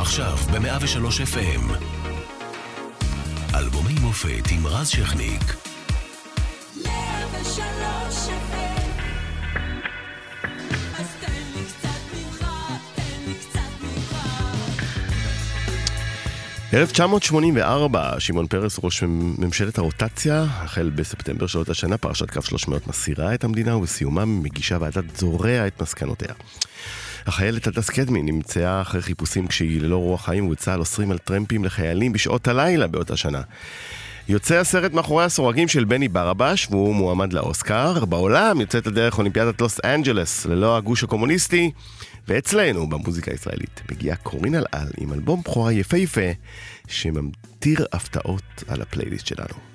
עכשיו ב-103 FM. אלבומי מופת עם רז שכניק. 103 FM. אז תן לי קצת ממך, תן לי קצת ממך. 1984, שמעון פרס, ראש ממשלת הרוטציה, החל בספטמבר של אותה שנה, פרשת קו 300 מסירה את המדינה, ובסיומה מגישה ועדת זורע את מסקנותיה. החיילת הדס קדמי נמצאה אחרי חיפושים כשהיא ללא רוח חיים וצה"ל אוסרים על טרמפים לחיילים בשעות הלילה באותה שנה. יוצא הסרט מאחורי הסורגים של בני ברבש, והוא מועמד לאוסקר. בעולם יוצאת לדרך אולימפיאדת לוס אנג'לס ללא הגוש הקומוניסטי. ואצלנו, במוזיקה הישראלית, מגיעה קורין אלעל עם אלבום בכורה יפהפה, שממטיר הפתעות על הפלייליסט שלנו.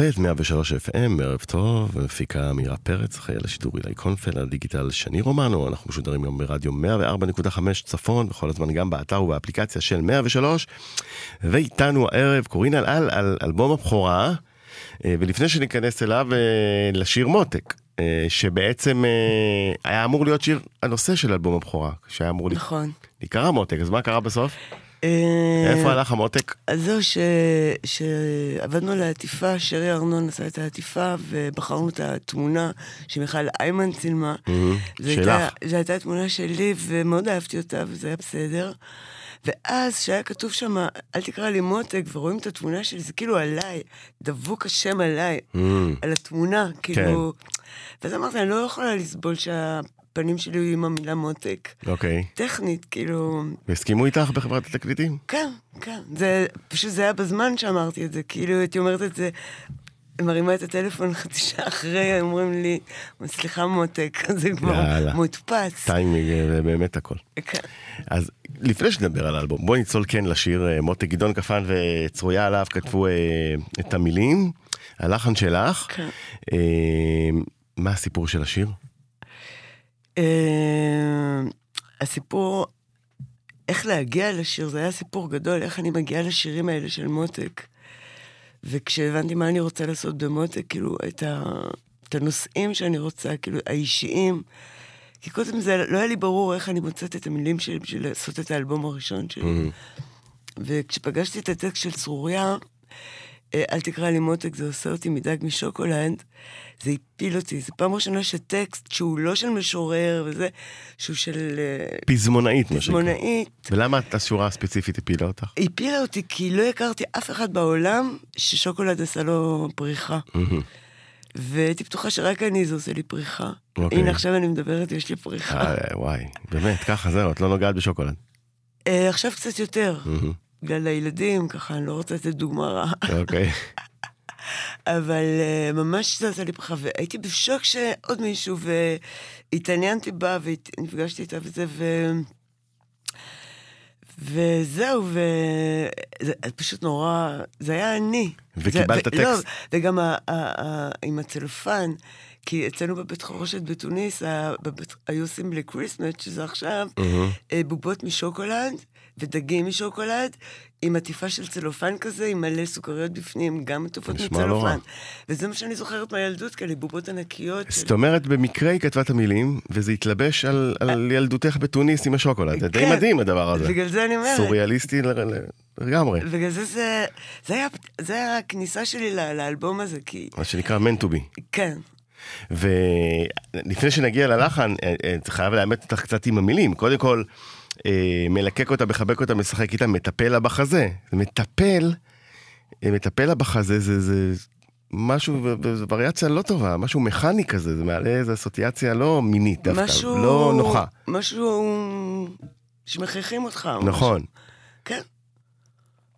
המופת, 103 FM, ערב טוב, מפיקה מירה פרץ, על השידור אילי קונפל, על הדיגיטל שני רומנו, אנחנו משודרים גם ברדיו 104.5 צפון, וכל הזמן גם באתר ובאפליקציה של 103, ואיתנו הערב קורין אלעל על אלבום הבכורה, אה, ולפני שניכנס אליו, אה, לשיר מותק, אה, שבעצם היה אמור להיות שיר הנושא של אלבום הבכורה, שהיה אמור נכון. להיקרא מותק, אז מה קרה בסוף? אה, איפה הלך המותק? אז זהו, שעבדנו על העטיפה, שרי ארנון עשה את העטיפה, ובחרנו את התמונה שמיכל איימן צילמה. שלך. זו הייתה תמונה שלי, ומאוד אהבתי אותה, וזה היה בסדר. ואז, שהיה כתוב שם, אל תקרא לי מותק, ורואים את התמונה שלי, זה כאילו עליי, דבוק השם עליי, על התמונה, כאילו... ואז אמרתי, אני לא יכולה לסבול שהפנים שלי יהיו עם המילה מותק. אוקיי. טכנית, כאילו... והסכימו איתך בחברת התקליטים? כן, כן. זה, פשוט זה היה בזמן שאמרתי את זה, כאילו הייתי אומרת את זה, מרימה את הטלפון חצי שעה אחרי, אומרים לי, סליחה מותק, זה כבר יאללה. מודפס. טיימינג אה, זה באמת הכל. כן. אז לפני שנדבר על האלבום, בואי נצלול כן לשיר אה, מותק גדעון כפן וצרויה עליו כתבו אה, את המילים. הלחן שלך. כן. מה הסיפור של השיר? אה, הסיפור, איך להגיע לשיר, זה היה סיפור גדול, איך אני מגיעה לשירים האלה של מותק. וכשהבנתי מה אני רוצה לעשות במותק, כאילו, את, ה, את הנושאים שאני רוצה, כאילו, האישיים. כי קודם זה לא היה לי ברור איך אני מוצאת את המילים שלי בשביל לעשות את האלבום הראשון שלי. Mm-hmm. וכשפגשתי את הטקסט של צרוריה, אל תקרא לי מותק, זה עושה אותי מדג משוקולד, זה הפיל אותי. זו פעם ראשונה שטקסט שהוא לא של משורר וזה, שהוא של אה, פזמונאית, מה שנקרא. פזמונאית, ולמה השורה הספציפית הפילה אותך? הפילה אותי כי לא הכרתי אף אחד בעולם ששוקולד עשה לו פריחה. והייתי בטוחה שרק אני זה עושה לי פריחה. אוקיי. הנה עכשיו אני מדברת, יש לי פריחה. אה, וואי, באמת, ככה זהו, את לא נוגעת בשוקולד. אה, עכשיו קצת יותר. בגלל הילדים, ככה, אני לא רוצה לתת דוגמה רעה. אוקיי. אבל uh, ממש זה עשה לי פריחה, והייתי בשוק שעוד מישהו, והתעניינתי בה, ונפגשתי איתה וזה, ו... וזהו, וזה פשוט נורא, זה היה אני. וקיבלת זה, ו- לא, טקסט. וגם ה- ה- ה- עם הצלופן, כי אצלנו בבית חרושת בתוניס, ה- בבית- היו עושים לקריסמט, שזה עכשיו. אה, בובות משוקולד ודגים משוקולד, עם עטיפה של צלופן כזה, עם מלא סוכריות בפנים, גם עטופות לא. מצלופן. וזה מה שאני זוכרת מהילדות, כאלה בובות ענקיות. של- זאת אומרת, במקרה היא כתבה את המילים, וזה התלבש על, על ילדותך בתוניס עם השוקולד. זה די כן. מדהים הדבר הזה. בגלל זה אני אומרת. סוריאליסטי לגמרי. בגלל זה זה, זה היה, זה היה הכניסה שלי לאלבום הזה, כי, מה שנקרא meant to be. כן. ולפני שנגיע ללחן, אה, אה, חייב לאמת אותך קצת עם המילים. קודם כל, אה, מלקק אותה, מחבק אותה, משחק איתה, מטפל לה בחזה. מטפל, אה, מטפל לה בחזה, זה, זה משהו, זו וריאציה לא טובה, משהו מכני כזה, זה מעלה איזו אסוציאציה לא מינית דווקא, משהו... לא נוחה. משהו שמכריחים אותך. או נכון. משהו. כן.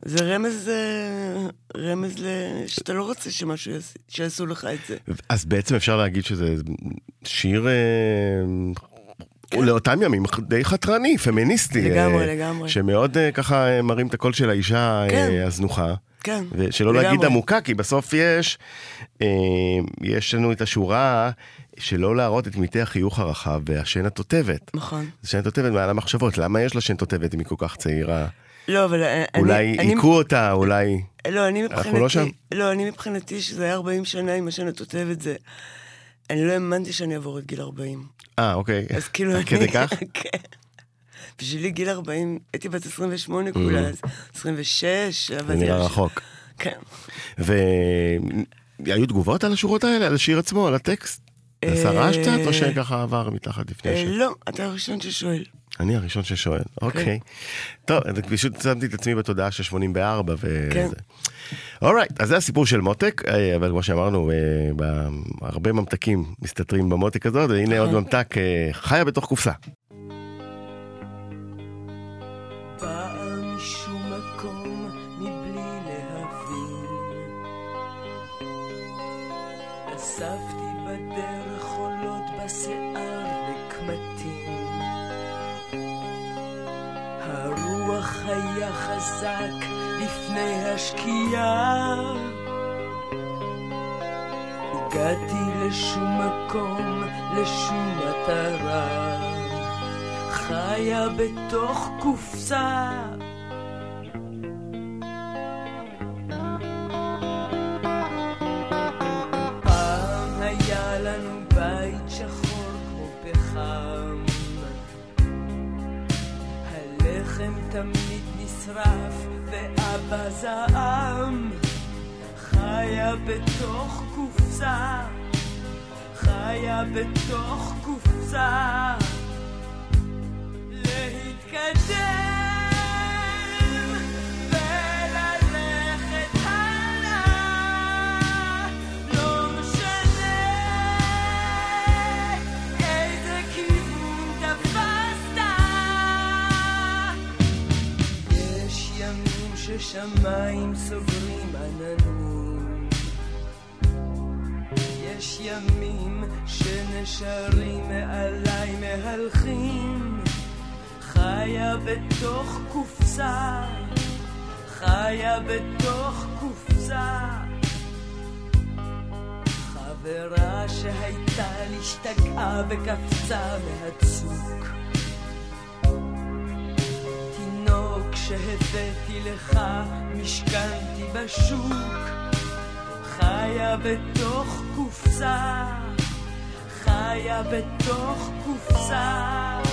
זה רמז, אה, רמז ל... שאתה לא רוצה שמשהו יעש... שיעשו לך את זה. אז בעצם אפשר להגיד שזה שיר... אה, לאותם ימים די חתרני, פמיניסטי. לגמרי, אה, לגמרי. שמאוד אה, ככה אה, מרים את הקול של האישה אה, כן. הזנוחה. כן, ושלא לגמרי. להגיד עמוקה, כי בסוף יש, אה, יש לנו את השורה שלא להראות את מיטי החיוך הרחב והשן התותבת. נכון. שן תותבת מעל המחשבות, למה יש לה שן תותבת אם היא כל כך צעירה? לא, אבל אני... אולי אני, היכו אותה, אולי... לא, אני מבחינתי... אנחנו לא שם? לא, אני מבחינתי שזה היה 40 שנה עם השן התותבת זה... אני לא האמנתי שאני אעבור את גיל 40. אה, אוקיי. אז כאילו... אני- כדי כך? כן. בשבילי גיל 40, הייתי בת 28 כולה, אז 26, זה נראה רחוק. כן. והיו תגובות על השורות האלה, על השיר עצמו, על הטקסט? עשה רעש קצת, או שככה עבר מתחת לפני אה, השיר? לא, אתה הראשון ששואל. אני הראשון ששואל, אוקיי. טוב, פשוט שמתי את עצמי בתודעה של 84 וזה. אורייט, אז זה הסיפור של מותק, אה, אבל כמו שאמרנו, אה, הרבה ממתקים מסתתרים במותק הזאת, והנה עוד ממתק אה, חיה בתוך קופסה. לשום מקום, לשום מטרה. חיה בתוך קופסה. פעם היה לנו בית שחור כמו פחם. הלחם תמיד נשרף ואבא זעם. חיה בתוך קופסה. חיה בתוך קופסה. להתקדם וללכת הלאה לא יש ימים שנשארים מעליי מהלכים חיה בתוך קופסה חיה בתוך קופסה חברה שהייתה לי השתגעה וקפצה מהצוק. תינוק שהבאתי לך, משכנתי בשוק. חיה בתוך קופסה, חיה בתוך קופסה.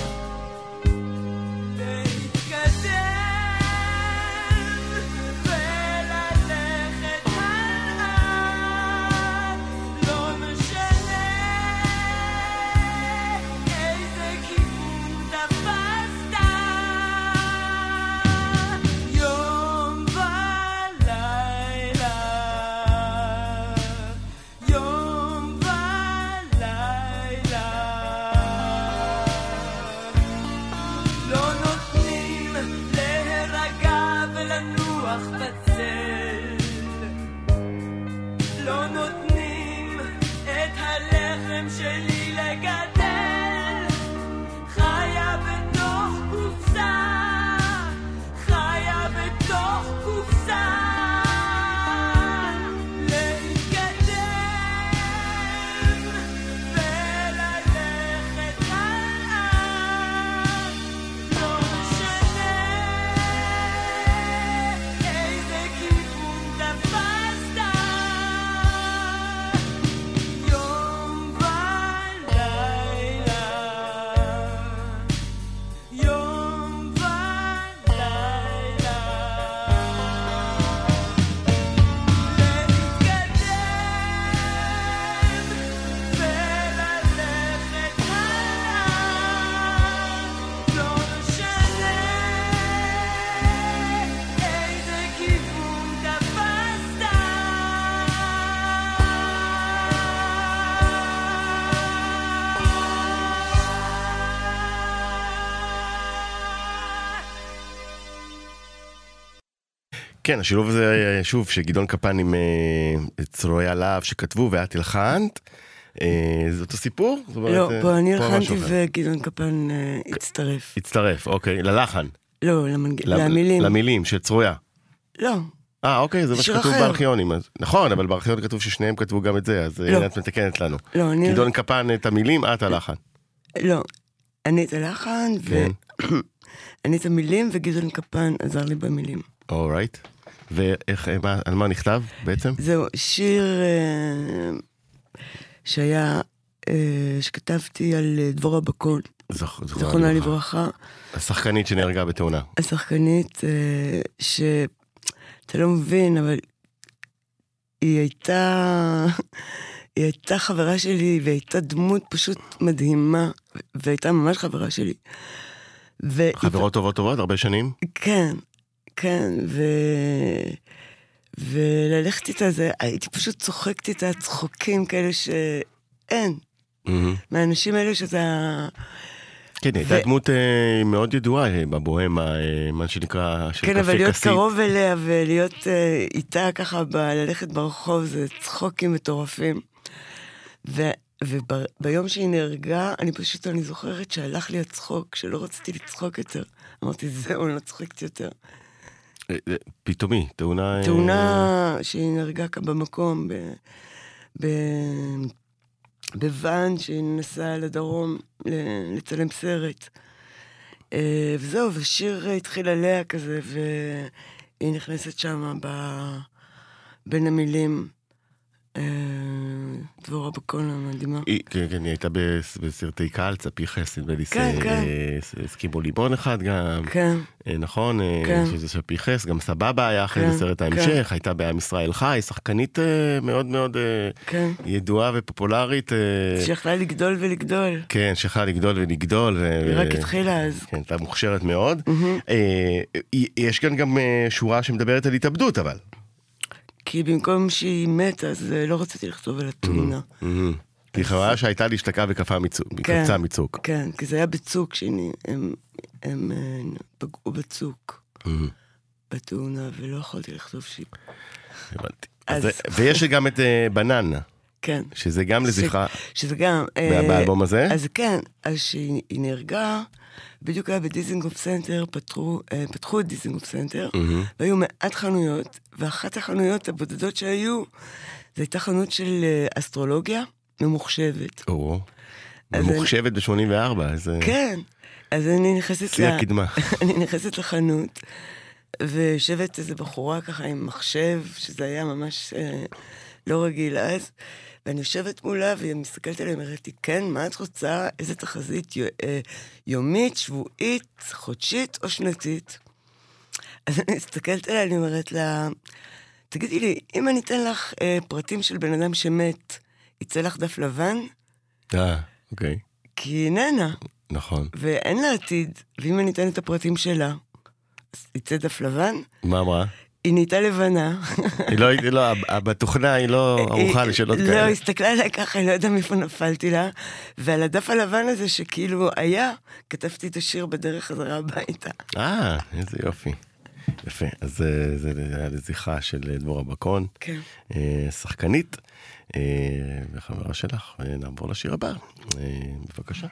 כן, השילוב הזה, שוב, שגדעון קפן עם אה, צרועי הלהב שכתבו ואת הלחנת, אה, זה אותו סיפור? לא, אה, פה אני הלחנתי. וגדעון קפן אה, הצטרף. הצטרף, אוקיי, ללחן. לא, למילים. למילים, של צרויה. לא, אה, אוקיי, זה מה שכתוב. בארכיונים. נכון, אבל בארכיון כתוב ששניהם כתבו גם את זה, אז לא. את מתקנת לנו. לא, אני... גדעון קפן את המילים, את הלחן. לא. אני את הלחן, כן. ואני את המילים, וגדעון קפן עזר לי במילים. אורייט. ואיך, אה, מה- על מה נכתב בעצם? זהו, שיר אה, שהיה, אה, שכתבתי על דבורה בקון, זכ- זיכרונה לברכה, השחקנית שנהרגה בתאונה. השחקנית, שאתה לא מבין, אבל היא הייתה, היא הייתה חברה שלי, והיא הייתה דמות פשוט מדהימה, והייתה ממש חברה שלי. והיא- חברות טובות טובות, הרבה שנים? כן, כן, ו... וללכת איתה זה, הייתי פשוט צוחקת איתה צחוקים כאלה שאין. מהאנשים האלה שאתה... כן, הייתה ו- דמות אה, מאוד ידועה אה, בבוהמה, אה, מה שנקרא, של כן, אבל קפה להיות כסית. קרוב אליה ולהיות אה, איתה ככה, ב- ללכת ברחוב, זה צחוקים מטורפים. ו... וביום שהיא נהרגה, אני פשוט, אני זוכרת שהלך לי הצחוק, שלא רציתי לצחוק יותר. אמרתי, זהו, אני לא צוחקת יותר. אה, אה, פתאומי, תאונה... אה, תאונה שהיא נהרגה כאן במקום, ב... ב... בוואן שהיא נסעה לדרום לצלם סרט. אה, וזהו, ושיר התחיל עליה כזה, והיא נכנסת שם ב... בין המילים. אה, דבורה בקול המדהימה. כן, כן, היא הייתה בס- בסרטי קהל, צפי חס, נדמה לי, כן, כן. אה, הסכימו ליבון אחד גם, כן, אה, נכון? כן. שזה שפי חס, גם סבבה היה אחרי זה סרט. ההמשך, הייתה בעם ישראל חי, שחקנית מאוד מאוד. ידועה ופופולרית. שיכלה לגדול ולגדול. כן, שיכלה לגדול ולגדול. היא רק התחילה אז. כן, הייתה מוכשרת מאוד. יש כאן גם שורה שמדברת על התאבדות, אבל. כי במקום שהיא מתה, אז אה, לא רציתי לכתוב על התאונה. מהמם. היא חברה שהייתה להשתקעה וקפאה מצוק, כן. מצוק. כן, כי זה היה בצוק, שני, הם, הם אה, פגעו בצוק. בתאונה, ולא יכולתי לכתוב שהיא... הבנתי. ויש גם את אה, בנן, כן. שזה גם לזכרה, שזה גם... אה, באלבום הזה? אז כן, אז שהיא היא נהרגה, בדיוק היה בדיזינגוף סנטר, פתחו, אה, פתחו את דיזינגוף סנטר. והיו מעט חנויות, ואחת החנויות הבודדות שהיו, זו הייתה חנות של אה, אסטרולוגיה ממוחשבת. או, ממוחשבת ב-84, איזה... כן. אז אני נכנסת שיא הקדמה. אני נכנסת לחנות, ויושבת איזו בחורה ככה עם מחשב, שזה היה ממש אה, לא רגיל אז, ואני יושבת מולה, והיא מסתכלת עליי, אומרת לי, כן, מה את רוצה? איזה תחזית אה, יומית, שבועית, חודשית או שנתית? אז אני מסתכלת עליה, אני אומרת לה, תגידי לי, אם אני אתן לך אה, פרטים של בן אדם שמת, יצא לך דף לבן? אה, אוקיי, כי היא איננה. נכון. ואין לה עתיד, ואם אני אתן את הפרטים שלה, אז יצא דף לבן, מה אמרה? היא נהייתה לבנה. היא לא, היא לא, בתוכנה היא לא ערוכה לשאלות לא, כאלה. היא הסתכלה עליי ככה, אני לא יודע מאיפה נפלתי לה, ועל הדף הלבן הזה שכאילו היה, כתבתי את השיר בדרך חזרה הביתה. אה, איזה יופי. יפה, אז אה, זה היה לזכרה של אה, דבורה בקון, כן. אה, שחקנית וחברה שלך. נעבור לשיר הבא, בבקשה.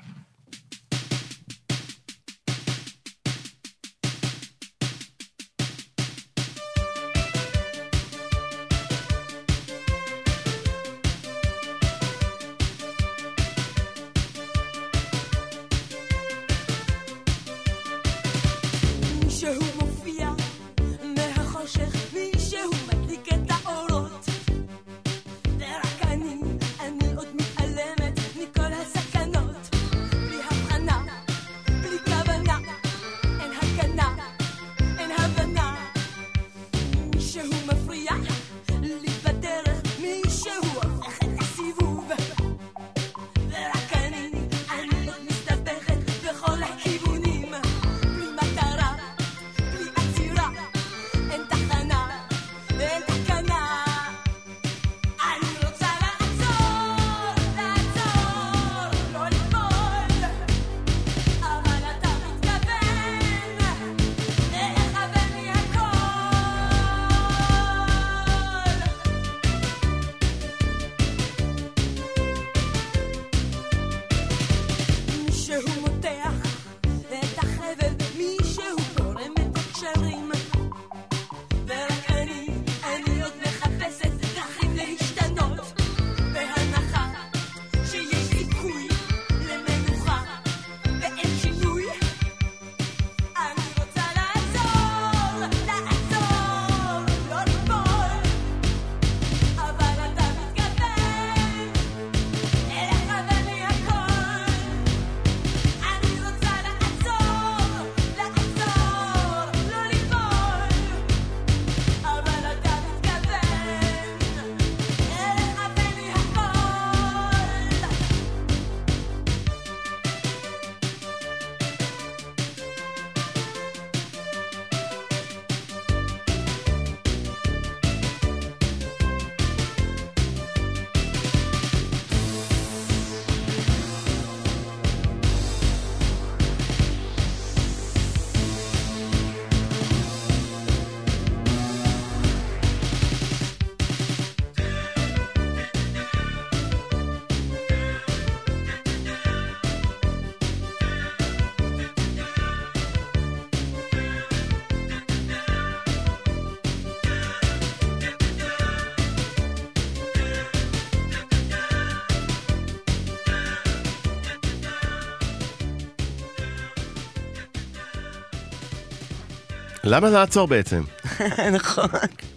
למה לעצור בעצם? נכון.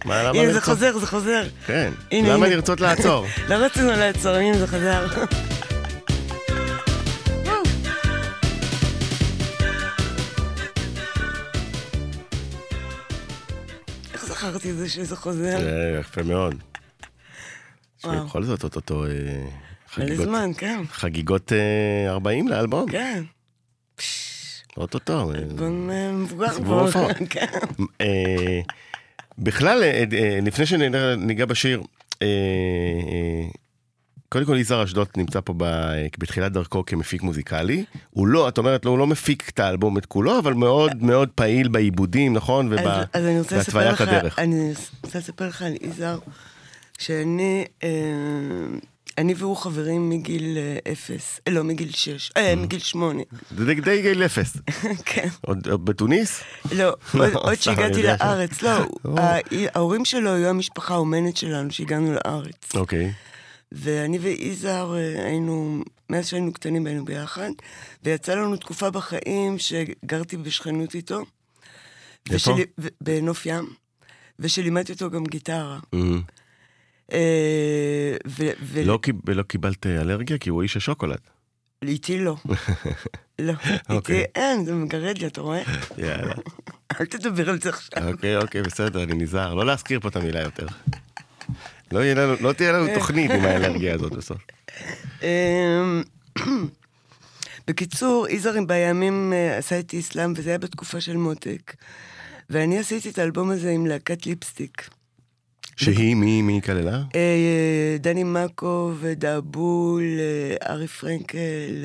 מה, למה הנה, זה לרצות? חוזר, זה חוזר. כן, הנה, למה הנה. לרצות לעצור? לא רצינו לעצור, הנה זה חזר. איך זכרתי את זה שזה חוזר? זה יפה מאוד. וואו. בכל זאת, אוטוטו אה, מלא חגיגות- זמן, כן. חגיגות אה, 40 לאלבום. כן. אוטוטו. אה, מבוגר כבר. כן. אה, בכלל, אה, לפני שניגע בשיר, קודם כל יזהר אשדוד נמצא פה ב- בתחילת דרכו כמפיק מוזיקלי. הוא לא, את אומרת לו, הוא לא מפיק את האלבום את כולו, אבל מאוד מאוד פעיל בעיבודים, נכון? ובהתוויית הדרך. אני רוצה לספר לך על יזהר, שאני, אה, אני והוא חברים מגיל אה, אפס, אה, לא, מגיל שש, אה, מגיל שמונה. זה די- גיל אפס. כן. עוד בתוניס? לא, עוד- עוד שהגעתי לארץ, לא, ההורים שלו היו המשפחה האומנת שלנו, שהגענו לארץ. אוקיי. ואני ויזהר אה, היינו, מאז שהיינו קטנים היינו ביחד, ויצא לנו תקופה בחיים שגרתי בשכנות איתו. איפה? בנוף ים, ושלימדתי אותו גם גיטרה. מהמם. אה, ו- ו- לא קיב- ולא קיבלת אלרגיה? כי הוא איש השוקולד. איתי לא. לא, אוקיי. איתי אין, זה מגרד לי, אתה רואה? יאללה. אל תדבר על זה עכשיו. אוקיי, אוקיי, בסדר, אני נזהר. לא להזכיר פה את המילה יותר. לא לא תהיה לנו תוכנית עם האלרגיה הזאת בסוף. אמ, בקיצור, יזהר בימים אה, עשה איתי אסלאם, וזה היה בתקופה של מותק. ואני עשיתי את האלבום הזה עם להקת ליפסטיק. שהיא, מי מי כללה? אה, דני מאקו ודאבול, אה, ארי פרנקל,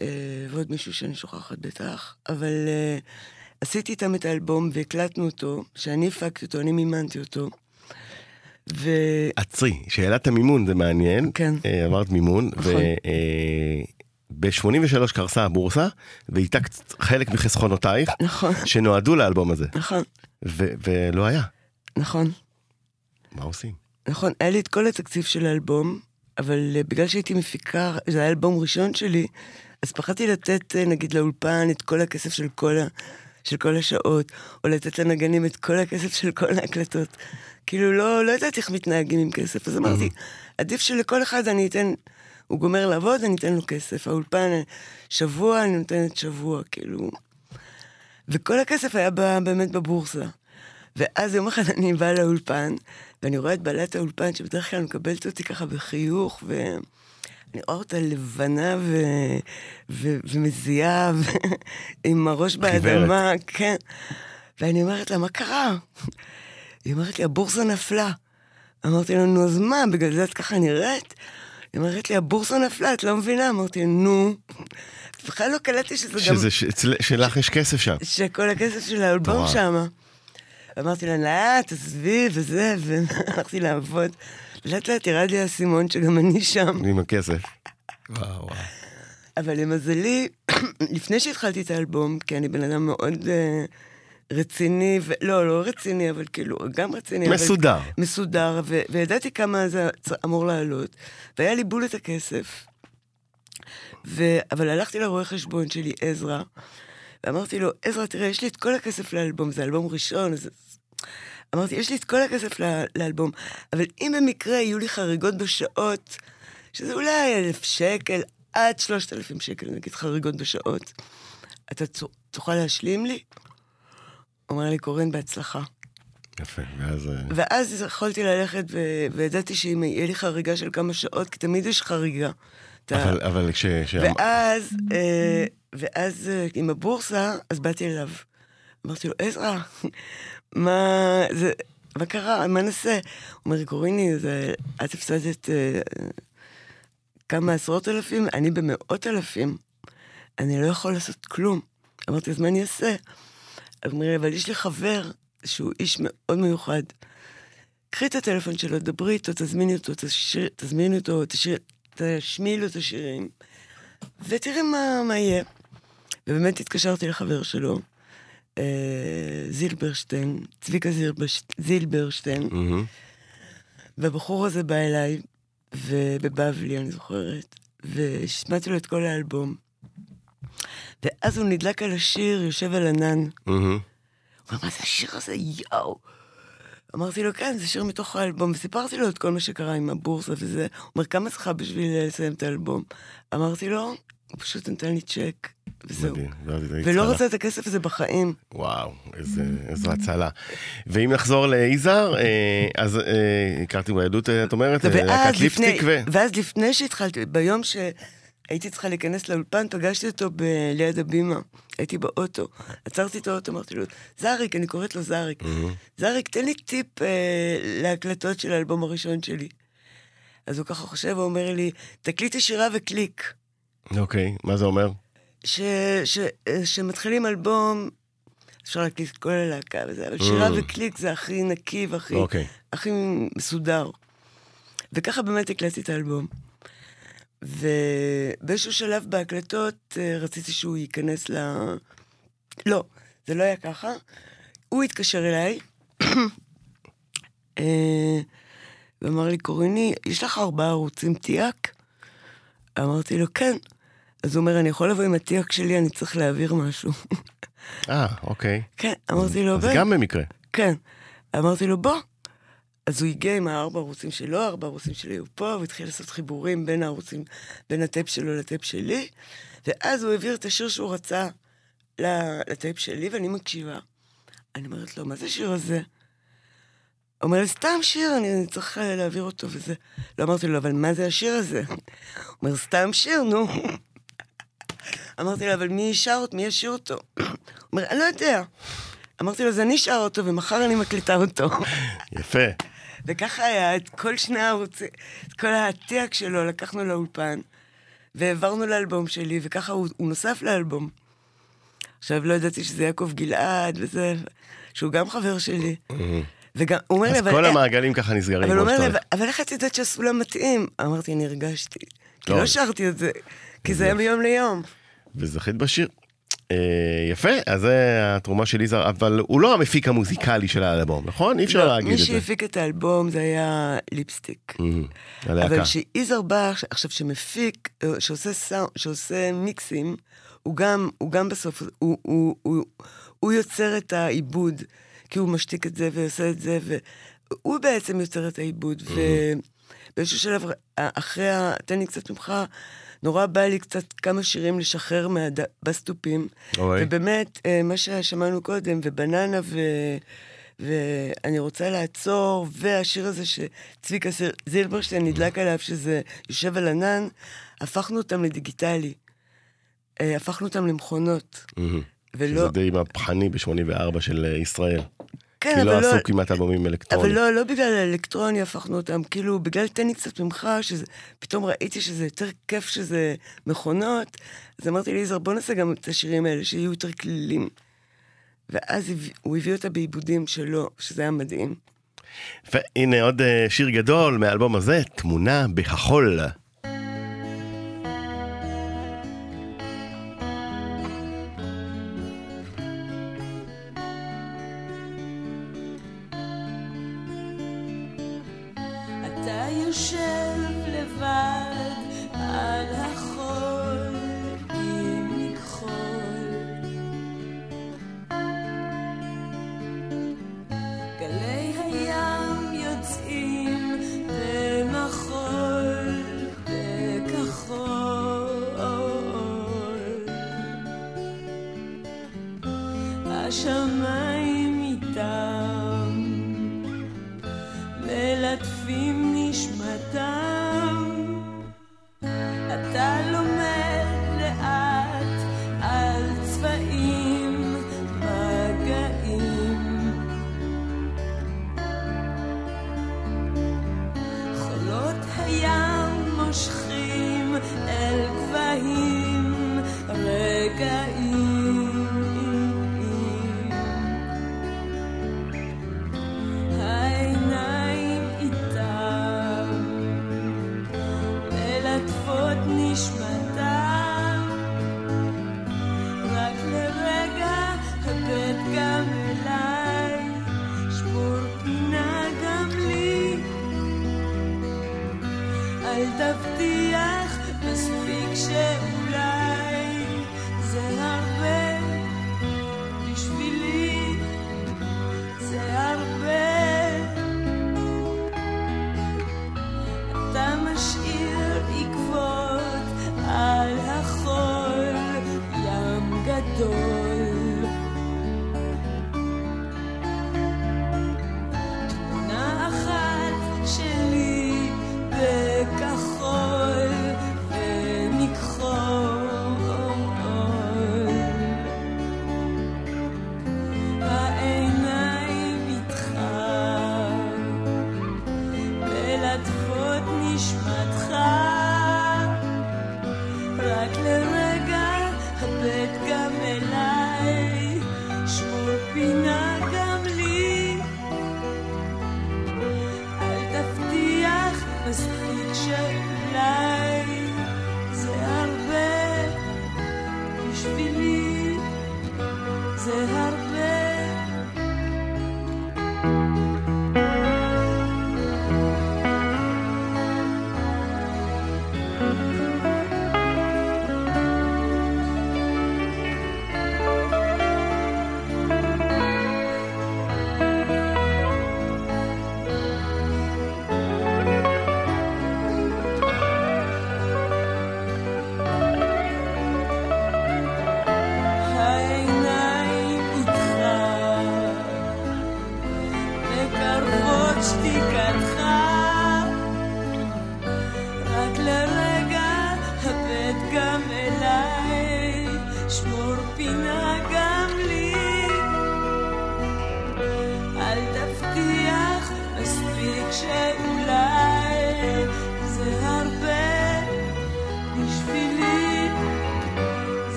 אה, ועוד מישהו שאני שוכחת בטח, אבל עשיתי איתם את האלבום והקלטנו אותו, שאני הפקתי אותו, אני מימנתי אותו. ו... עצרי, שאלת המימון זה מעניין. כן. אמרת מימון, נכון. וב-83 קרסה הבורסה, קצת- חלק מחסכונותייך, נכון, שנועדו לאלבום הזה, נכון, ולא היה. נכון. מה עושים? נכון, היה לי את כל התקציב של האלבום, אבל אה, בגלל שהייתי מפיקה, זה היה אלבום ראשון שלי, אז פחדתי לתת, אה, נגיד, לאולפן את כל הכסף של כל, ה, של כל השעות, או לתת לנגנים את כל הכסף של כל ההקלטות. כאילו, לא, לא ידעתי איך מתנהגים עם כסף, אז אמרתי, עדיף שלכל אחד אני אתן, הוא גומר לעבוד, אני אתן לו כסף. האולפן, אה, שבוע, אני נותנת שבוע, כאילו... וכל הכסף היה ב- באמת בבורסה. ואז יום אחד אני באה לאולפן, ואני רואה את בעלת האולפן, שבדרך כלל מקבלת אותי ככה בחיוך, ואני רואה אותה לבנה ו... ו... ומזיעה, ו... עם הראש באדמה, כן. ואני אומרת לה, מה קרה? היא אומרת לי, הבורסה נפלה. אמרתי לה, נו, אז מה, בגלל זה את ככה נראית? היא אומרת לי, הבורסה נפלה, את לא מבינה? אמרתי, נו. בכלל לא קלטתי שזה גם... שזה, שלך יש כסף שם. שכל הכסף של האלבום. שמה. אמרתי לה, נא, תעזבי, וזה, והלכתי לעבוד. לאט לאט ירד לי האסימון שגם אני שם. עם הכסף. וואו, וואו. אבל למזלי, לפני שהתחלתי את האלבום, כי אני בן אדם מאוד אה, רציני, ו... לא, לא רציני, אבל כאילו, גם רציני. אבל- מסודר. מסודר, ו... וידעתי כמה זה אמור לעלות, והיה לי בול את הכסף. ו... אבל הלכתי לרואה חשבון שלי, עזרא, ואמרתי לו, עזרא, תראה, יש לי את כל הכסף לאלבום, זה אלבום ראשון, אז... אמרתי, יש לי את כל הכסף ל- לאלבום, אבל אם במקרה יהיו לי חריגות בשעות, שזה אולי אלף שקל עד שלושת אלפים שקל, נגיד חריגות בשעות, אתה תוכל להשלים לי? אומר לי, קורן, בהצלחה. יפה, ואז... אה, ואז יכולתי ללכת, ו... וידעתי שאם יהיה לי חריגה של כמה שעות, כי תמיד יש חריגה. אתה... אבל, אבל כש... ואז, אה, ואז אה, עם הבורסה, אז באתי אליו. אמרתי לו, עזרא, מה, זה, מה קרה? מה נעשה? הוא אומר קוריני, זה, את הפסדת אה, כמה עשרות אלפים, אני במאות אלפים. אני לא יכול לעשות כלום. אמרתי, אז מה אני אעשה? הוא אומר אבל יש לי חבר שהוא איש מאוד מיוחד. קחי את הטלפון שלו, דברי איתו, תזמיני אותו, תשיר, תזמיני אותו, תשיר, תשמיעי לו את השירים, ותראי מה, מה יהיה. ובאמת התקשרתי לחבר שלו, אה, זילברשטיין, צביקה זילברש, זילברשטיין, מהמם. והבחור הזה בא אליי, ובבבלי, אני זוכרת, והשמעתי לו את כל האלבום. ואז הוא נדלק על השיר, יושב על ענן. מהמם. הוא אומר, מה זה השיר הזה? יואו. אמרתי לו, כן, זה שיר מתוך האלבום, וסיפרתי לו את כל מה שקרה עם הבורסה וזה. הוא אומר, כמה צריכה בשביל לסיים את האלבום? אמרתי לו, הוא פשוט נתן לי צ'ק, וזהו. ולא רוצה את הכסף הזה בחיים. וואו, איזה, איזו הצלה. ואם נחזור ליזהר, אה, אז אה, הכרתי בילדות, אה, את אומרת, אה, ואז להקת ליפסטיק ו... ואז לפני שהתחלתי, ביום שהייתי צריכה להיכנס לאולפן, פגשתי אותו ב- ליד הבימה. הייתי באוטו. עצרתי את האוטו, אמרתי לו, זריק, אני קוראת לו זריק. זריק, תן לי טיפ אה, להקלטות של האלבום הראשון שלי. אז הוא ככה חושב ואומר לי, תקליטי שירה וקליק. אוקיי, מה זה אומר? ש, ש, אה, שמתחילים אלבום, אפשר להקליט את כל הלהקה וזה, אבל שירה Mm. וקליק זה הכי נקי והכי אוקיי. הכי מסודר. וככה באמת הקלטתי את האלבום. ובאיזשהו שלב בהקלטות אה, רציתי שהוא ייכנס ל... לא, זה לא היה ככה. הוא התקשר אליי, אה, ואמר לי, קוריני, יש לך ארבעה ערוצים תיאק? אמרתי לו, כן. אז הוא אומר, אני יכול לבוא עם התיאק שלי, אני צריך להעביר משהו. אה, אוקיי. כן, אמרתי לו, אז "בן." גם במקרה. כן. אמרתי לו, בוא. אז הוא הגיע עם הארבע ערוצים שלו, הארבע ערוצים שלי היו פה, והוא התחיל לעשות חיבורים בין הערוצים, בין הטייפ שלו לטייפ שלי, ואז הוא העביר את השיר שהוא רצה לטייפ שלי, ואני מקשיבה. אני אומרת לו, מה זה השיר הזה? הוא אומר לי, סתם שיר, אני צריך אה, להעביר אותו וזה. לא אמרתי לו, אבל מה זה השיר הזה? הוא אומר, סתם שיר, נו. אמרתי לו, אבל מי ישר אותו? מי ישיר אותו? הוא אומר, אני לא יודע. אמרתי לו, אז אני שר אותו, ומחר אני מקליטה אותו. יפה. וככה היה, את כל שני הערוצים, את כל הטיאק שלו לקחנו לאולפן, והעברנו לאלבום שלי, וככה הוא, הוא נוסף לאלבום. עכשיו, לא ידעתי שזה יעקב גלעד, וזה, שהוא גם חבר שלי. וגם, הוא אומר לי, אז אבל... כל איך- המעגלים ככה נסגרים. אבל הוא אומר לי, שאתה "אבל- אבל איך את יודעת שהסולם מתאים? אמרתי, אני הרגשתי. כי לא. לא שרתי את זה, כי זה היה מיום ליום. וזכית בשיר. אה, יפה, אז זה התרומה של יזהר, אבל הוא לא המפיק המוזיקלי של האלבום, נכון? אי אפשר לא, להגיד מי את זה. שהפיק את האלבום זה היה ליפסטיק. אמ, הלהקה. אבל שיזהר בא עכשיו, שמפיק, אה, שעושה סאונד, שעושה מיקסים, הוא גם, הוא גם בסוף, הוא, הוא, הוא, הוא יוצר את העיבוד, כי הוא משתיק את זה ועושה את זה, והוא בעצם יוצר את העיבוד. ובאיזשהו שלב, אחרי ה... תן לי קצת ממך, נורא בא לי קצת כמה שירים לשחרר מהבסטופים. ובאמת, אה, מה ששמענו קודם, ובננה ו... ואני רוצה לעצור, והשיר הזה שצביקה זילברשטיין נדלק עליו, שזה יושב על ענן, הפכנו אותם לדיגיטלי. אה, הפכנו אותם למכונות. ולא... שזה די מהפכני ב-84 של אה, ישראל. כן, כי לא אבל לא... עשו כמעט אלבומים אבל אלקטרוניים. לא, לא בגלל האלקטרוני הפכנו אותם, כאילו, בגלל תן לי קצת ממך, שזה, פתאום ראיתי שזה יותר כיף שזה מכונות, אז אמרתי ליזהר, בוא נעשה גם את השירים האלה, שיהיו יותר כלילים. ואז הוא הביא אותה בעיבודים שלו, שזה היה מדהים. והנה עוד אה, שיר גדול מהאלבום הזה, תמונה בהחול. השמיים איתם מלטפים נשמתם. אתה לומד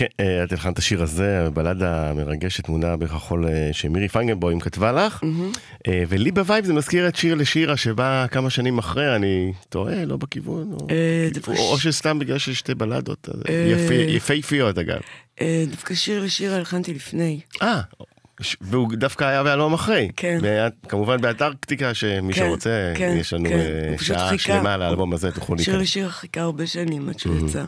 כן, אה, את הלחנת השיר הזה, הבלדה המרגשת תמונה בכחול אה, שמירי פיינגנבוים כתבה לך, אה, ולי ב vibe זה מזכיר את שיר לשירה שבא כמה שנים אחרי, אני טועה, לא בכיוון, או- אה, שסתם בגלל שיש שתי בלדות, אה, יפי- יפהפיות אגב. אה, דווקא שיר לשיר הלחנתי לפני. אה, והוא דווקא היה באלבום אחרי. כן. כמובן באנטרקטיקה, שמי כן, שרוצה, כן, יש לנו כן. אה, שעה. שלמה על האלבום הזה, תוכלו שיר להיכנס. לשיר חיכה הרבה שנים עד שהוא יצא.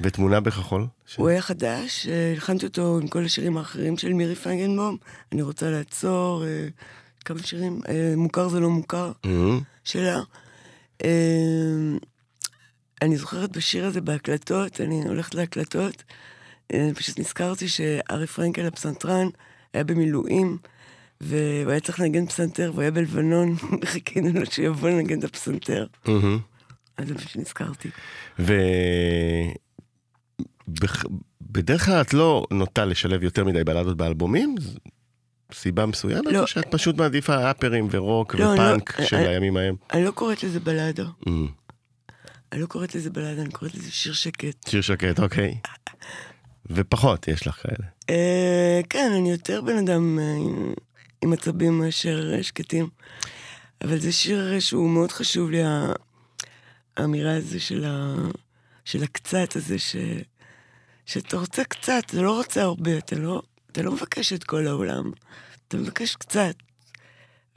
ותמונה בכחול? ש- הוא היה חדש, אה, הלחנתי אותו עם כל השירים האחרים של מירי פיינגנבום. אני רוצה לעצור, אה, כמה שירים, אה, מוכר זה לא מוכר, אה, שלה. אה, אני זוכרת בשיר הזה בהקלטות, אני הולכת להקלטות, אה, פשוט נזכרתי שארי פרנקל הפסנתרן היה במילואים, והוא היה צריך לנגן פסנתר, והוא היה בלבנון, חיכינו לו שיבוא לנגן את הפסנתר. אה. אז זה פשוט נזכרתי. ובדרך כלל את לא נוטה לשלב יותר מדי בלדות באלבומים? סיבה מסוימת? לא. או שאת פשוט מעדיפה אפרים ורוק לא, אני לא- ופאנק של אני- הימים ההם? אני לא קוראת לזה בלדה. אה, אני לא קוראת לזה בלדה, אני קוראת לזה שיר שקט. שיר שקט, אוקיי. ופחות יש לך כאלה. אה, כן, אני יותר בן אדם אה, עם- עם עצבים מאשר אה, שקטים. אבל זה שיר אה, שהוא מאוד חשוב לי, האמירה הזו של, ה... של הקצת הזה, ש... שאתה רוצה קצת, אתה לא רוצה הרבה, אתה לא, אתה לא מבקש את כל העולם, אתה מבקש קצת.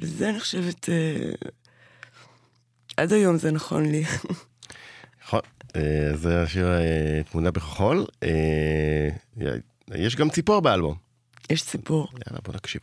וזה, אני חושבת, אה, עד היום זה נכון לי. נכון. אה, זה השיר אה, תמונה בכחול. אה, יש גם ציפור באלבום. יש ציפור. יאללה, בוא נקשיב.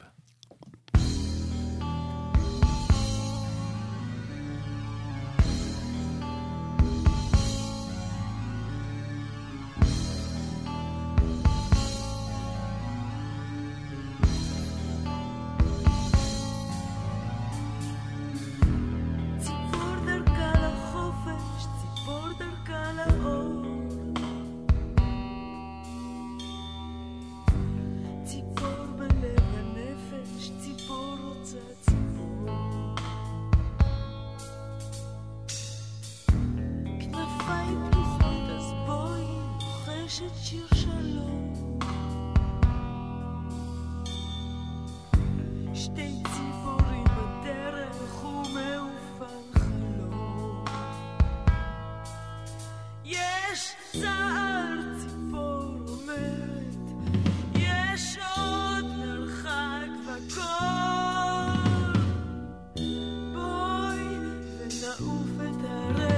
את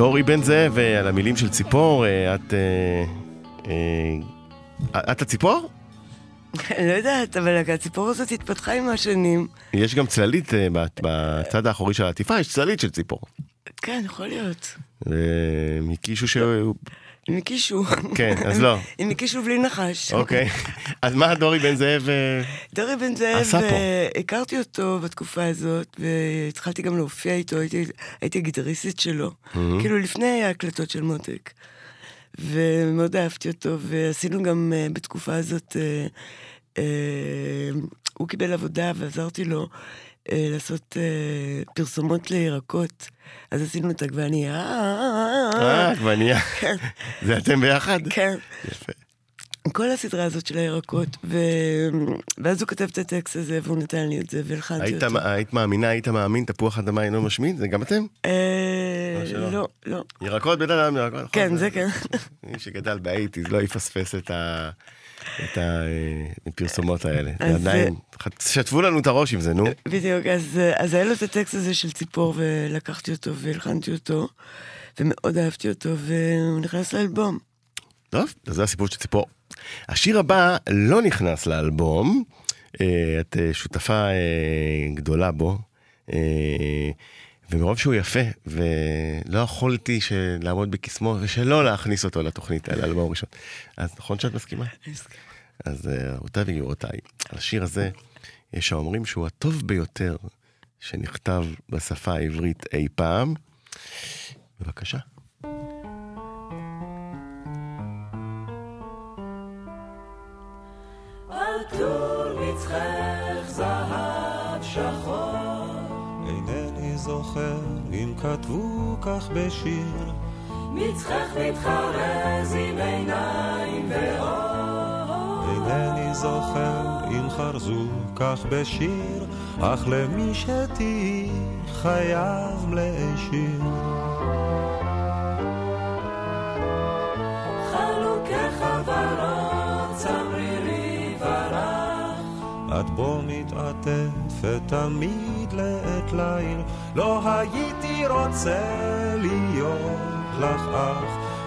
דורי בן זאב, אה, על המילים של ציפור, אה, את... אה, את הציפור? לא יודעת, אבל הציפור הזאת התפתחה עם השנים. יש גם צללית בצד האחורי של העטיפה, יש צללית של ציפור. כן, יכול להיות. הקישו שהוא... הם הקישו. כן, אז לא. הם הקישו בלי נחש. אוקיי. אז מה דורי בן זאב... אה, דורי בן זאב. אה, הכרתי אותו בתקופה הזאת, והתחלתי גם להופיע איתו, הייתי, הגיטריסטית שלו, כאילו לפני ההקלטות של מותק. ומאוד אהבתי אותו, ועשינו גם אה, בתקופה הזאת, הוא קיבל עבודה ועזרתי לו אה, לעשות אה, פרסומות לירקות. אז עשינו את עגבנייה. אה, עגבנייה. כן. זה אתם ביחד? כן. יפה. כל הסדרה הזאת של הירקות, ו... ואז הוא כתב את הטקסט הזה, והוא נתן לי את זה, והלחנתי היית, אותו. היית מאמינה, היית מאמין, תפוח אדמה אינו משמין? זה גם אתם? אה, שלא. לא, לא. ירקות בן אדם, ירקות. נכון. כן, זה כן. מי שגדל באייטיז לא יפספס את ה... את הפרסומות האלה. זה עדיין, שתפו לנו את הראש עם זה, נו. בדיוק, אז, אז היה לו את הטקסט הזה של ציפור, ולקחתי אותו והלחנתי אותו, ומאוד אהבתי אותו, והוא נכנס לאלבום. טוב, אז זה הסיפור של ציפור. השיר הבא לא נכנס לאלבום, אה, את אה, שותפה אה, גדולה בו, אה, ומרוב שהוא יפה, ולא יכולתי לעמוד בקסמו ושלא להכניס אותו לתוכנית, לאלבום הראשון. אז נכון שאת מסכימה? אז אה, רבותיי וגבירותיי, על השיר הזה יש האומרים שהוא הטוב ביותר שנכתב בשפה העברית אי פעם. בבקשה. על טור מצחך זהב שחור, אינני זוכר אם כתבו כך בשיר, מצחך מתחרז עם עיניים ואור. אינני זוכר אם חרזו כך בשיר, אך למי שתהי חייב להשאיר. צמרירי ורח, את בו מתעטפת תמיד לעת ליל, לא הייתי רוצה להיות לך אח,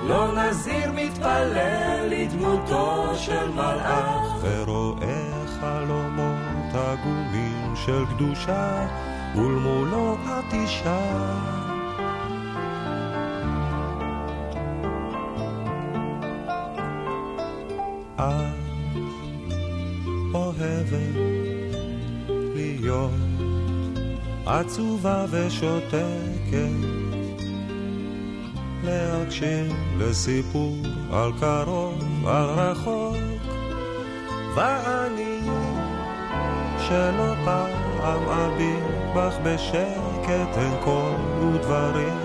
לא נזיר מתפלל לדמותו של מלאך. ורואה חלומות עגומים של קדושה, ולמולו את אישה. עצובה ושותקת, להקשיב לסיפור על קרוב, על רחוק, ואני שלא פעם אביט בך בשקט אין קול ודברים,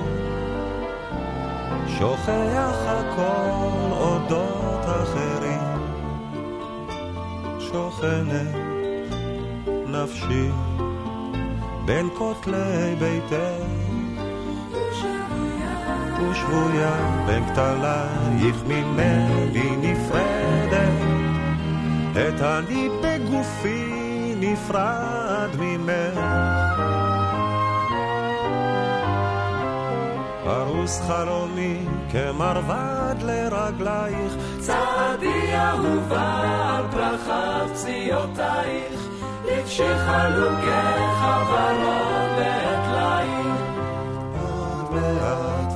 שוכח הכל אודות אחרים, שוכנת נפשי בין כותלי ביתך ושבויה בין כתלייך ממני נפרדת. את אני בגופי נפרד ממך. פרוס חלומי כמרבד לרגלייך. צעדי אהובה על פרחת פציעותייך הפשיחה כחברות בעת עוד מעט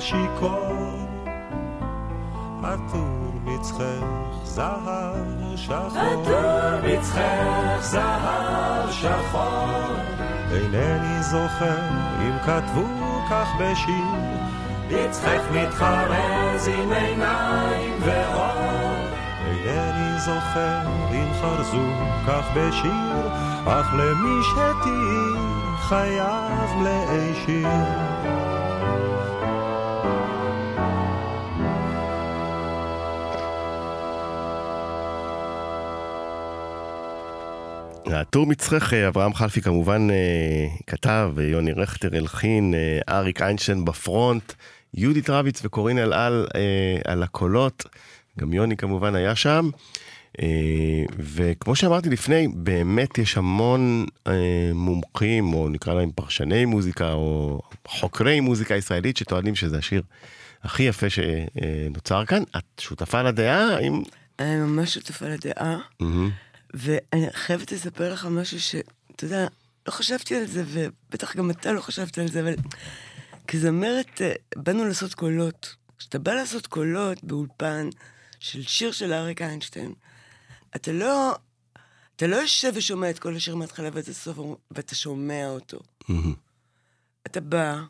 אור כשיכור. עטור מצחך זהב שחור, עטור מצחך זהב שחור. אינני זוכר אם כתבו כך בשיר, מצחך מתחרז עם עיניים ואור. אינני זוכר אם חרזו כך בשיר, אך למי שתהי חייב מלאי הטור מצחך, אה, אברהם חלפי כמובן אה, כתב, יוני רכטר הלחין, אה, אריק איינשטיין בפרונט, יהודית רביץ וקורין אלעל על הקולות, גם יוני כמובן היה שם. וכמו שאמרתי לפני, באמת יש המון מומחים, או נקרא להם פרשני מוזיקה, או חוקרי מוזיקה ישראלית, שטוענים שזה השיר הכי יפה שנוצר כאן. את שותפה לדעה? אני ממש שותפה לדעה, מהמם. ואני חייבת לספר לך משהו שאתה יודע, לא חשבתי על זה, ובטח גם אתה לא חשבת על זה, אבל כזמרת אה, באנו לעשות קולות. כשאתה בא לעשות קולות באולפן של שיר של אריק איינשטיין, אתה לא, אתה לא יושב ושומע את כל השיר מההתחלה ועד הסוף, ואתה שומע אותו. אתה בא,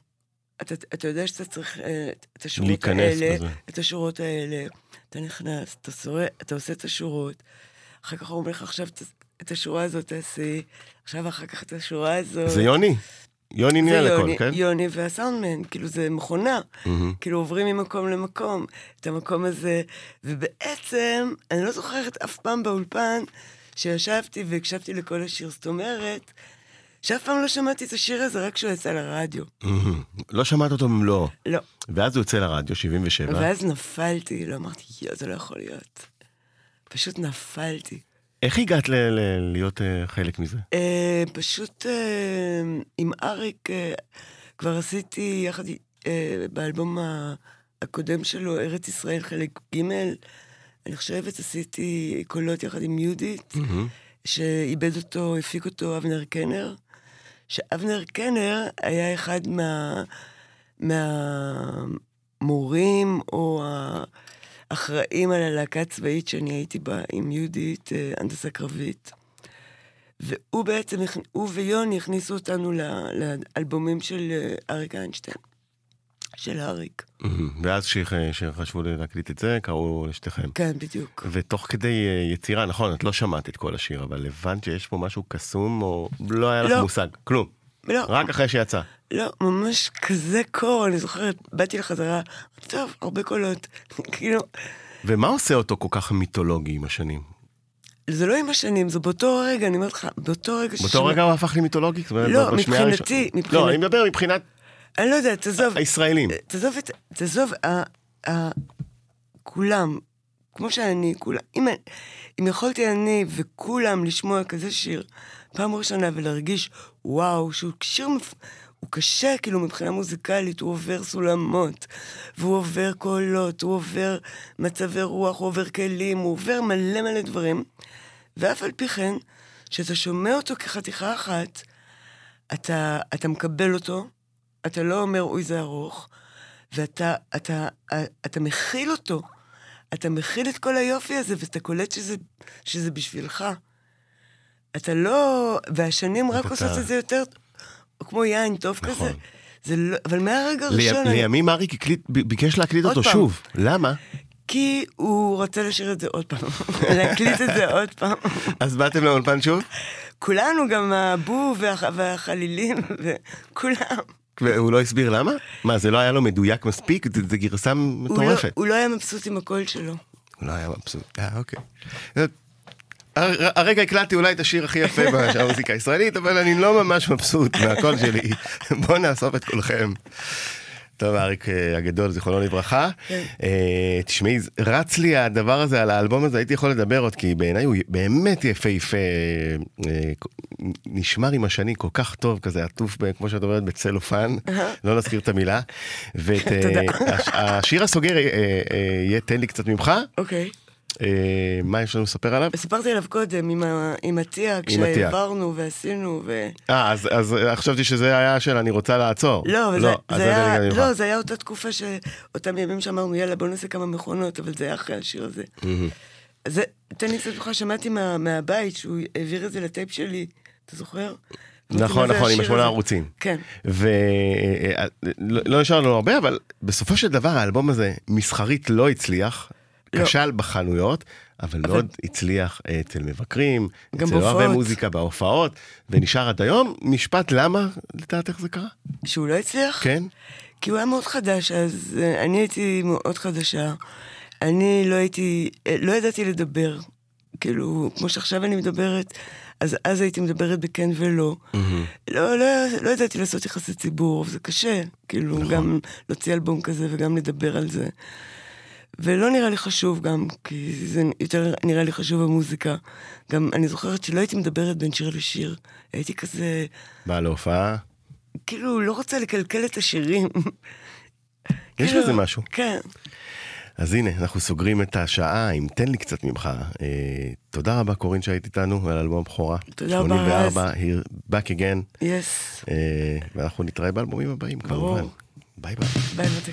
אתה, אתה יודע שאתה צריך אה, את השורות האלה, בזה. את השורות האלה, אתה נכנס, אתה, שורא, אתה עושה את השורות, אחר כך הוא אומר לך, עכשיו את, השורה הזאת תעשי, עכשיו אחר כך את השורה הזאת. זה יוני? יוני הכל, יוני, כן? יוני והסאונדמן, כאילו זה מכונה, מהמם. כאילו עוברים ממקום למקום, את המקום הזה, ובעצם, אני לא זוכרת אף פעם באולפן שישבתי והקשבתי לכל השיר, זאת אומרת, שאף פעם לא שמעתי את השיר הזה רק כשהוא יצא לרדיו. מהמם. לא שמעת אותו במלואו. לא. ואז הוא יוצא לרדיו, 77. ואז נפלתי, לא אמרתי, יואו, זה לא יכול להיות. פשוט נפלתי. איך הגעת ל- ל- להיות אה, חלק מזה? אה, פשוט אה, עם אריק אה, כבר עשיתי יחד אה, באלבום ה- הקודם שלו, ארץ ישראל חלק ג', אני חושבת עשיתי קולות יחד עם יהודית, מהמם. שאיבד אותו, הפיק אותו אבנר קנר, שאבנר קנר היה אחד מה... מהמורים או האחראים על הלהקה הצבאית שאני הייתי בה עם יהודית, אה, הנדסה קרבית. והוא בעצם, הוא ויוני הכניסו אותנו לאלבומים של אה, אריק איינשטיין. של אריק. ואז כשח- כשחשבו להקליט את זה, קראו לשתיכם. כן, בדיוק. ותוך כדי אה, יצירה, נכון, את לא שמעת את כל השיר, אבל הבנת שיש פה משהו קסום, או לא היה לך לא. מושג, כלום. לא, רק אחרי שיצא. לא, ממש כזה קור, אני זוכרת, באתי לחזרה, טוב, הרבה קולות. כאילו, ומה עושה אותו כל כך מיתולוגי עם השנים? זה לא עם השנים, זה באותו רגע, אני אומרת לך, באותו רגע באותו רגע הוא הפך למיתולוגי? לא, מבחינתי, מבחינת- לא, אני מדבר מבחינת אני לא יודעת, תעזוב. הישראלים. תעזוב את... תעזוב, ה- ה- כולם, כמו שאני, כולם, אם, אם יכולתי אני וכולם לשמוע כזה שיר פעם ראשונה ולהרגיש, וואו, שהוא שיר, מפ- הוא קשה, כאילו, מבחינה מוזיקלית, הוא עובר סולמות, והוא עובר קולות, הוא עובר מצבי רוח, הוא עובר כלים, הוא עובר מלא מלא דברים, ואף על פי כן, כשאתה שומע אותו כחתיכה אחת, אתה, אתה מקבל אותו, אתה לא אומר, אוי, זה ארוך, ואתה אתה, אתה מכיל אותו. אתה מכיל את כל היופי הזה, ואתה קולט שזה, שזה בשבילך. אתה לא... והשנים רק אתה- עושות את זה יותר, כמו יין טוב נכון. כזה. זה לא... אבל מהרגע לי- הראשון... אני- לימים אריק הקליט- ביקש להקליט אותו פעם. שוב. למה? כי הוא רוצה לשיר את זה עוד פעם. להקליט את זה עוד פעם. אז באתם לאולפן שוב? כולנו, גם הבו והח... והחלילים, וכולם. והוא לא הסביר למה? מה, זה לא היה לו מדויק מספיק? זה גרסה הוא לא, מטורפת. הוא לא היה מבסוט עם הקול שלו. הוא לא היה מבסוט. אה, אוקיי. הר- הרגע הקלטתי אולי את השיר הכי יפה במוזיקה הישראלית, אבל אני לא ממש מבסוט מהקול שלי. בואו נאסוף את כולכם. טוב, אריק אה, הגדול, זיכרונו לברכה. כן. אה, תשמעי, רץ לי הדבר הזה על האלבום הזה, הייתי יכול לדבר עוד, כי בעיניי הוא באמת יפהפה, אה, נשמר עם השנים כל כך טוב, כזה עטוף, כמו שאת אומרת, בצלופן, לא נזכיר את המילה. ואת השיר הסוגר יהיה תן לי קצת ממך. אוקיי. אה, מה יש לנו לספר עליו? סיפרתי עליו קודם, עם. עם עטיה. כשהעברנו ועשינו, ו... אה, אז, אז אה, חשבתי שזה היה של אני רוצה לעצור. לא, אבל זה, זה, היה, אני גם לא. זה היה אותה תקופה שאותם ימים שאמרנו, יאללה, בוא נעשה כמה מכונות, אבל זה היה אחרי השיר הזה. זה, תן לי קצת זוכר, שמעתי מה, מהבית שהוא העביר את זה לטייפ שלי, אתה זוכר? נכון, "מה זה נכון, עם השמונה הזה?" ערוצים. כן. ולא נשאר לנו הרבה, אבל בסופו של דבר האלבום הזה מסחרית לא הצליח, לא. כשל בחנויות, אבל מאוד הצליח אה, אצל מבקרים, אצל אוהבי. מוזיקה בהופעות, ונשאר עד היום. משפט למה, לדעתך זה קרה? שהוא לא הצליח? כן? כי הוא היה מאוד חדש, אז אה, אני הייתי מאוד חדשה. אני לא הייתי, אה, לא ידעתי לדבר. כאילו, כמו שעכשיו אני מדברת, אז אז הייתי מדברת בכן ולא. לא, לא, לא ידעתי לעשות יחסי ציבור, זה קשה. כאילו, נכון. גם להוציא אלבום כזה וגם לדבר על זה. ולא נראה לי חשוב גם, כי זה יותר נראה לי חשוב המוזיקה. גם אני זוכרת שלא הייתי מדברת בין שיר לשיר. הייתי כזה, בא להופעה, כאילו, לא רוצה לקלקל את השירים. יש כאילו, בזה משהו. כן. אז הנה, אנחנו סוגרים את השעה עם תן לי קצת ממך. אה, תודה רבה, קורין, שהיית איתנו על אלבום בכורה. תודה רבה, 84, here back again. Yes. אה, ואנחנו נתראה באלבומים הבאים, ברור. כמובן. ביי ביי. ביי מותק.